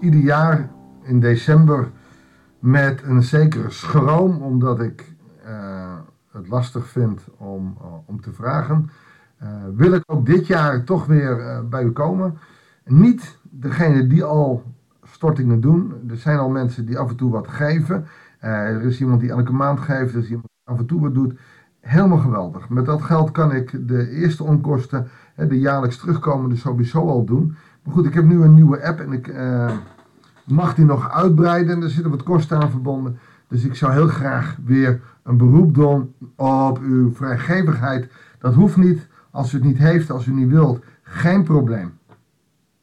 ieder jaar in december met een zekere schroom, omdat ik uh, het lastig vind om, uh, om te vragen, uh, wil ik ook dit jaar toch weer bij u komen. Niet degene die al stortingen doen. Er zijn al mensen die af en toe wat geven. er is iemand die elke maand geeft, er is iemand die af en toe wat doet. Helemaal geweldig. Met dat geld kan ik de eerste onkosten, de jaarlijks terugkomende, sowieso al doen. Maar goed, ik heb nu een nieuwe app en ik mag die nog uitbreiden. Er zitten wat kosten aan verbonden. Dus ik zou heel graag weer een beroep doen op uw vrijgevigheid. Dat hoeft niet. Als u het niet heeft, als u niet wilt, geen probleem.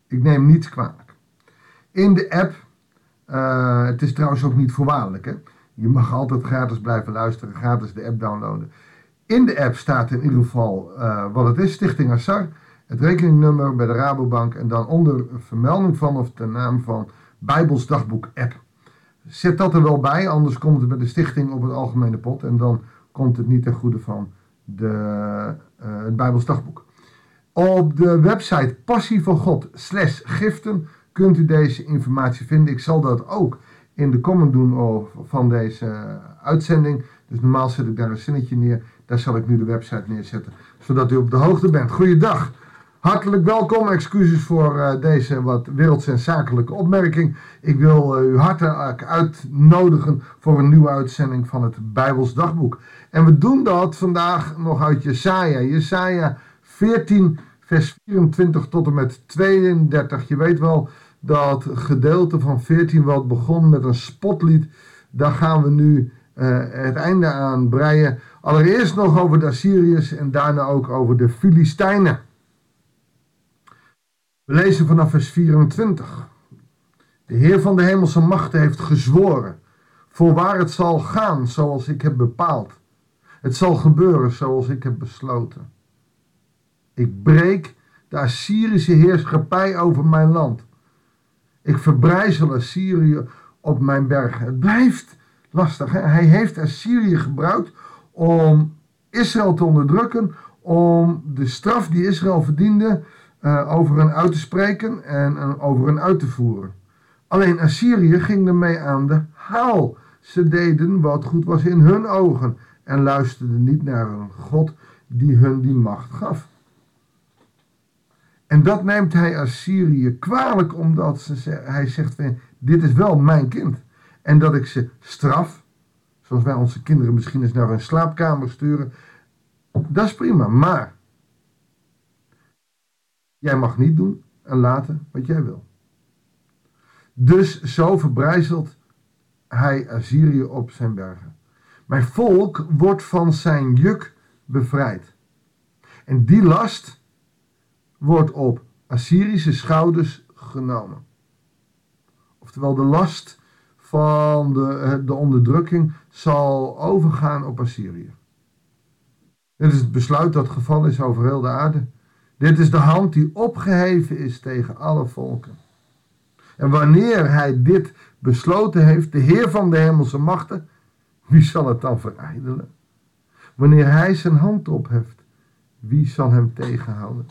Ik neem niets kwalijk. In de app, uh, het is trouwens ook niet voorwaardelijk. Hè? Je mag altijd gratis blijven luisteren, gratis de app downloaden. In de app staat in ieder geval uh, wat het is, Stichting Assar. Het rekeningnummer bij de Rabobank en dan onder vermelding van of de naam van Bijbels Dagboek app. Zet dat er wel bij, anders komt het bij de stichting op het algemene pot en dan komt het niet ten goede van de, uh, het Bijbels Dagboek. Op de website Passie van God giften kunt u deze informatie vinden. Ik zal dat ook in de comment doen van deze uitzending. Dus normaal zet ik daar een zinnetje neer. Daar zal ik nu de website neerzetten, zodat u op de hoogte bent. Goeiedag. Hartelijk welkom, excuses voor uh, deze wat wereldzakelijke opmerking. Ik wil uh, u hartelijk uitnodigen voor een nieuwe uitzending van het Bijbels Dagboek. En we doen dat vandaag nog uit Jesaja. Jesaja 14, vers 24 tot en met 32. Je weet wel dat gedeelte van 14 wat begon met een spotlied. Daar gaan we nu uh, het einde aan breien. Allereerst nog over de Assyriërs en daarna ook over de Filistijnen. We lezen vanaf vers 24. De Heer van de hemelse machten heeft gezworen, voorwaar het zal gaan zoals ik heb bepaald. Het zal gebeuren zoals ik heb besloten. Ik breek de Assyrische heerschappij over mijn land. Ik verbrijzel Assyrië op mijn bergen. Het blijft lastig. Hij heeft Assyrië gebruikt om Israël te onderdrukken, om de straf die Israël verdiende uh, over hen uit te spreken en over hen uit te voeren. Alleen Assyrië ging ermee aan de haal. Ze deden wat goed was in hun ogen en luisterden niet naar een God die hun die macht gaf. En dat neemt hij Assyrië kwalijk, omdat ze, hij zegt: Dit is wel mijn kind. En dat ik ze straf, zoals wij onze kinderen misschien eens naar hun slaapkamer sturen, dat is prima. Maar Jij mag niet doen en laten wat jij wil. Dus zo verbrijzelt hij Assyrië op zijn bergen. Mijn volk wordt van zijn juk bevrijd. En die last wordt op Assyrische schouders genomen. Oftewel, de last van de, eh, de onderdrukking zal overgaan op Assyrië. Dit is het besluit dat geval is over heel de aarde. Dit is de hand die opgeheven is tegen alle volken. En wanneer hij dit besloten heeft, de Heer van de hemelse machten, wie zal het dan verijdelen? Wanneer hij zijn hand opheft, wie zal hem tegenhouden?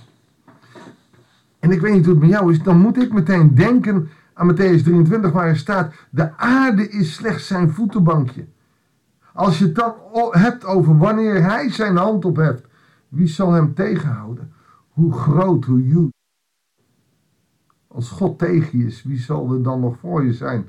En ik weet niet hoe het met jou is, dan moet ik meteen denken aan Matthäus 23, waar er staat: De aarde is slechts zijn voetenbankje. Als je het dan hebt over wanneer hij zijn hand opheft, wie zal hem tegenhouden? Hoe groot, hoe huge. Als God tegen je is, wie zal er dan nog voor je zijn?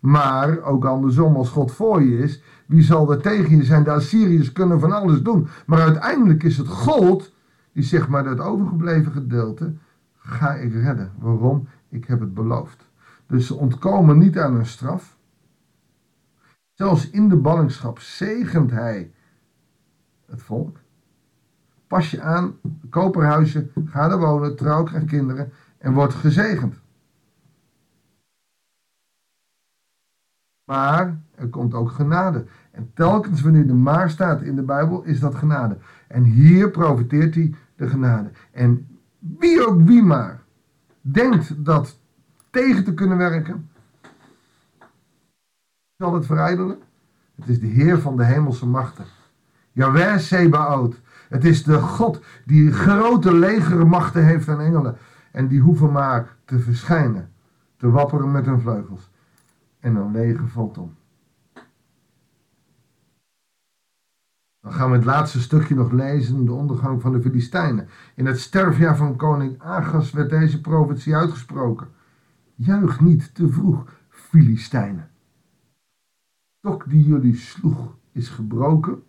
Maar ook andersom, als God voor je is, wie zal er tegen je zijn? De Assyriërs kunnen van alles doen. Maar uiteindelijk is het God die zegt maar dat overgebleven gedeelte ga ik redden. Waarom? Ik heb het beloofd. Dus ze ontkomen niet aan hun straf. Zelfs in de ballingschap zegent hij het volk. Pas je aan, koperhuisje, ga er wonen, trouw, krijg kinderen en word gezegend. Maar er komt ook genade. En telkens wanneer de maar staat in de Bijbel, is dat genade. En hier profiteert hij de genade. En wie ook wie maar denkt dat tegen te kunnen werken, zal het verijdelen. Het is de Heer van de hemelse machten. Yahweh Sebaot. Het is de God die grote legere machten heeft en engelen. En die hoeven maar te verschijnen. te wapperen met hun vleugels. En een leger valt om. Dan gaan we het laatste stukje nog lezen, de ondergang van de Filistijnen. In het sterfjaar van koning Agas werd deze profetie uitgesproken. Juich niet te vroeg, Filistijnen. Stok die jullie sloeg is gebroken,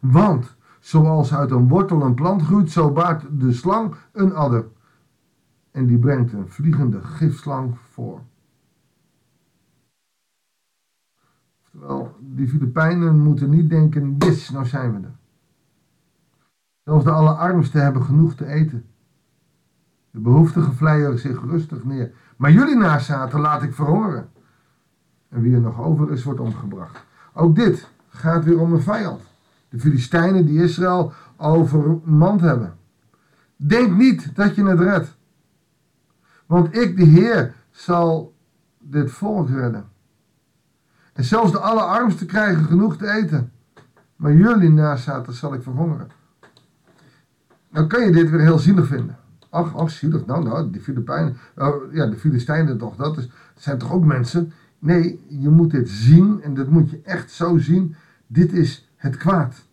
want zoals uit een wortel een plant groeit, zo baart de slang een adder. En die brengt een vliegende gifslang voor. Oftewel, die Filipijnen moeten niet denken, yes, nou zijn we er. Zelfs de allerarmsten hebben genoeg te eten. De behoeftigen vleien zich rustig neer. Maar jullie nazaten laat ik verhoren. En wie er nog over is, wordt omgebracht. Ook dit gaat weer om een vijand. De Filistijnen die Israël overmand hebben. Denk niet dat je het redt. Want ik, de Heer, zal dit volk redden. En zelfs de allerarmsten krijgen genoeg te eten. Maar jullie nazaten zal ik verhongeren. Dan kan je dit weer heel zielig vinden. Ach, ach, zielig. Nou, nou, die Filipijnen, oh, ja, de Filistijnen toch, dat, is, zijn toch ook mensen? Nee, je moet dit zien en dat moet je echt zo zien. Dit is het kwaad.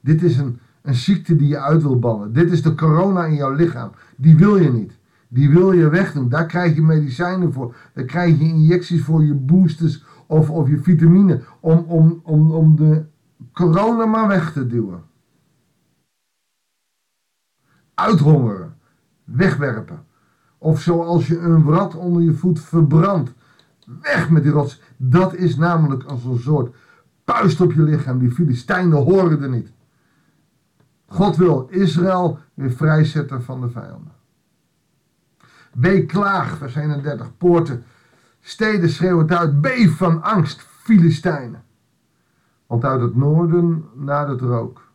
Dit is een, een ziekte die je uit wil ballen. Dit is de corona in jouw lichaam. Die wil je niet. Die wil je wegdoen. Daar krijg je medicijnen voor. Daar krijg je injecties voor, je boosters of, of je vitamine. Om, om, om, om de corona maar weg te duwen. Uithongeren. Wegwerpen. Of zoals je een wrat onder je voet verbrandt. Weg met die rots. Dat is namelijk als een soort puist op je lichaam. Die Filistijnen horen er niet. God wil Israël weer vrijzetten van de vijanden. Wee klaag, vers 31, poorten. Steden schreeuwen uit, beef van angst, Filistijnen. Want uit het noorden het rook.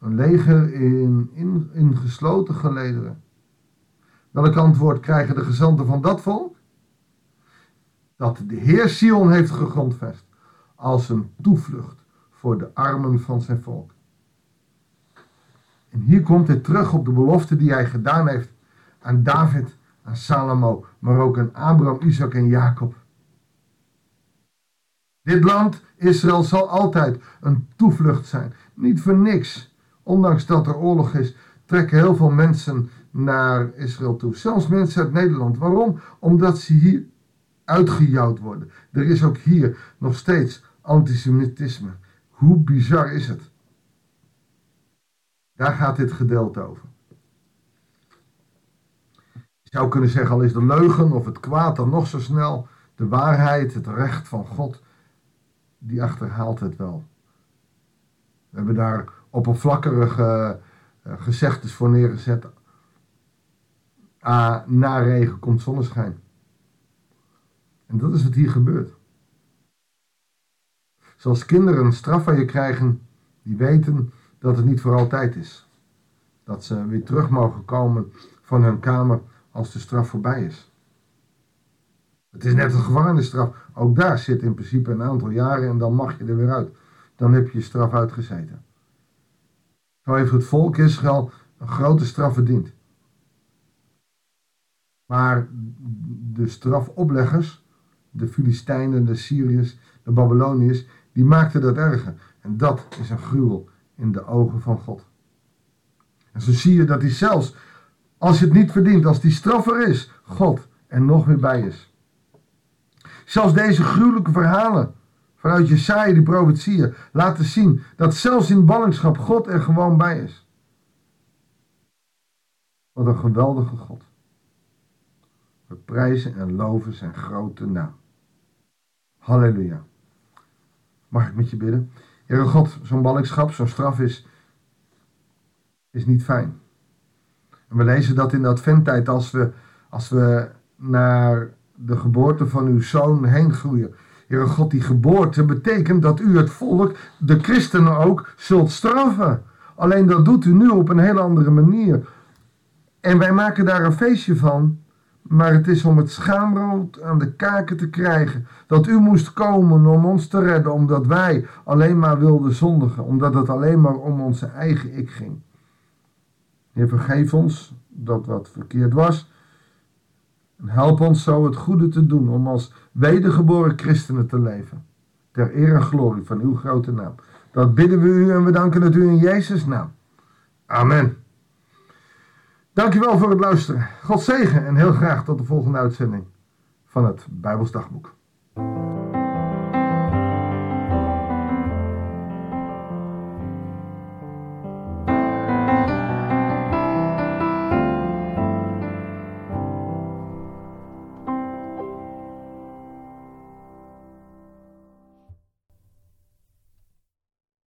Een leger in, in, in gesloten gelederen. Welk antwoord krijgen de gezanten van dat volk? Dat de Heer Sion heeft gegrondvest als een toevlucht voor de armen van zijn volk. En hier komt hij terug op de belofte die hij gedaan heeft aan David, aan Salomo, maar ook aan Abraham, Isaac en Jacob. Dit land, Israël, zal altijd een toevlucht zijn. Niet voor niks. Ondanks dat er oorlog is, trekken heel veel mensen naar Israël toe. Zelfs mensen uit Nederland. Waarom? Omdat ze hier uitgejouwd worden. Er is ook hier nog steeds antisemitisme. Hoe bizar is het? Daar gaat dit gedeelte over. Je zou kunnen zeggen, al is de leugen of het kwaad dan nog zo snel, de waarheid, het recht van God, die achterhaalt het wel. We hebben daar oppervlakkige uh, gezegdes voor neergezet. Ah, na regen komt zonneschijn. En dat is wat hier gebeurt. Zoals kinderen een straf van je krijgen, die weten dat het niet voor altijd is. Dat ze weer terug mogen komen van hun kamer als de straf voorbij is. Het is net een gevangenisstraf. Ook daar zit in principe een aantal jaren en dan mag je er weer uit. Dan heb je je straf uitgezeten. Zo heeft het volk Israël een grote straf verdiend. Maar de strafopleggers, de Filistijnen, de Syriërs, de Babyloniërs, die maakten dat erger. En dat is een gruwel in de ogen van God. En zo zie je dat hij zelfs, als je het niet verdient, als die straffer is, God er nog weer bij is. Zelfs deze gruwelijke verhalen vanuit Jesaja, die profetieën, laten zien dat zelfs in ballingschap God er gewoon bij is. Wat een geweldige God. We prijzen en loven zijn grote naam. Halleluja. Mag ik met je bidden? Heere God, zo'n ballingschap, zo'n straf is, is niet fijn. En we lezen dat in de adventtijd als we, als we naar de geboorte van uw zoon heen groeien. Heere God, die geboorte betekent dat u het volk, de christenen ook, zult straffen. Alleen dat doet u nu op een heel andere manier. En wij maken daar een feestje van. Maar het is om het schaamrood aan de kaken te krijgen. Dat u moest komen om ons te redden, omdat wij alleen maar wilden zondigen. Omdat het alleen maar om onze eigen ik ging. Heer, vergeef ons dat wat verkeerd was. En help ons zo het goede te doen om als wedergeboren christenen te leven. Ter eer en glorie van uw grote naam. Dat bidden we u en we danken het u in Jezus' naam. Amen. Dankjewel voor het luisteren. God zegen en heel graag tot de volgende uitzending van het Bijbelsdagboek.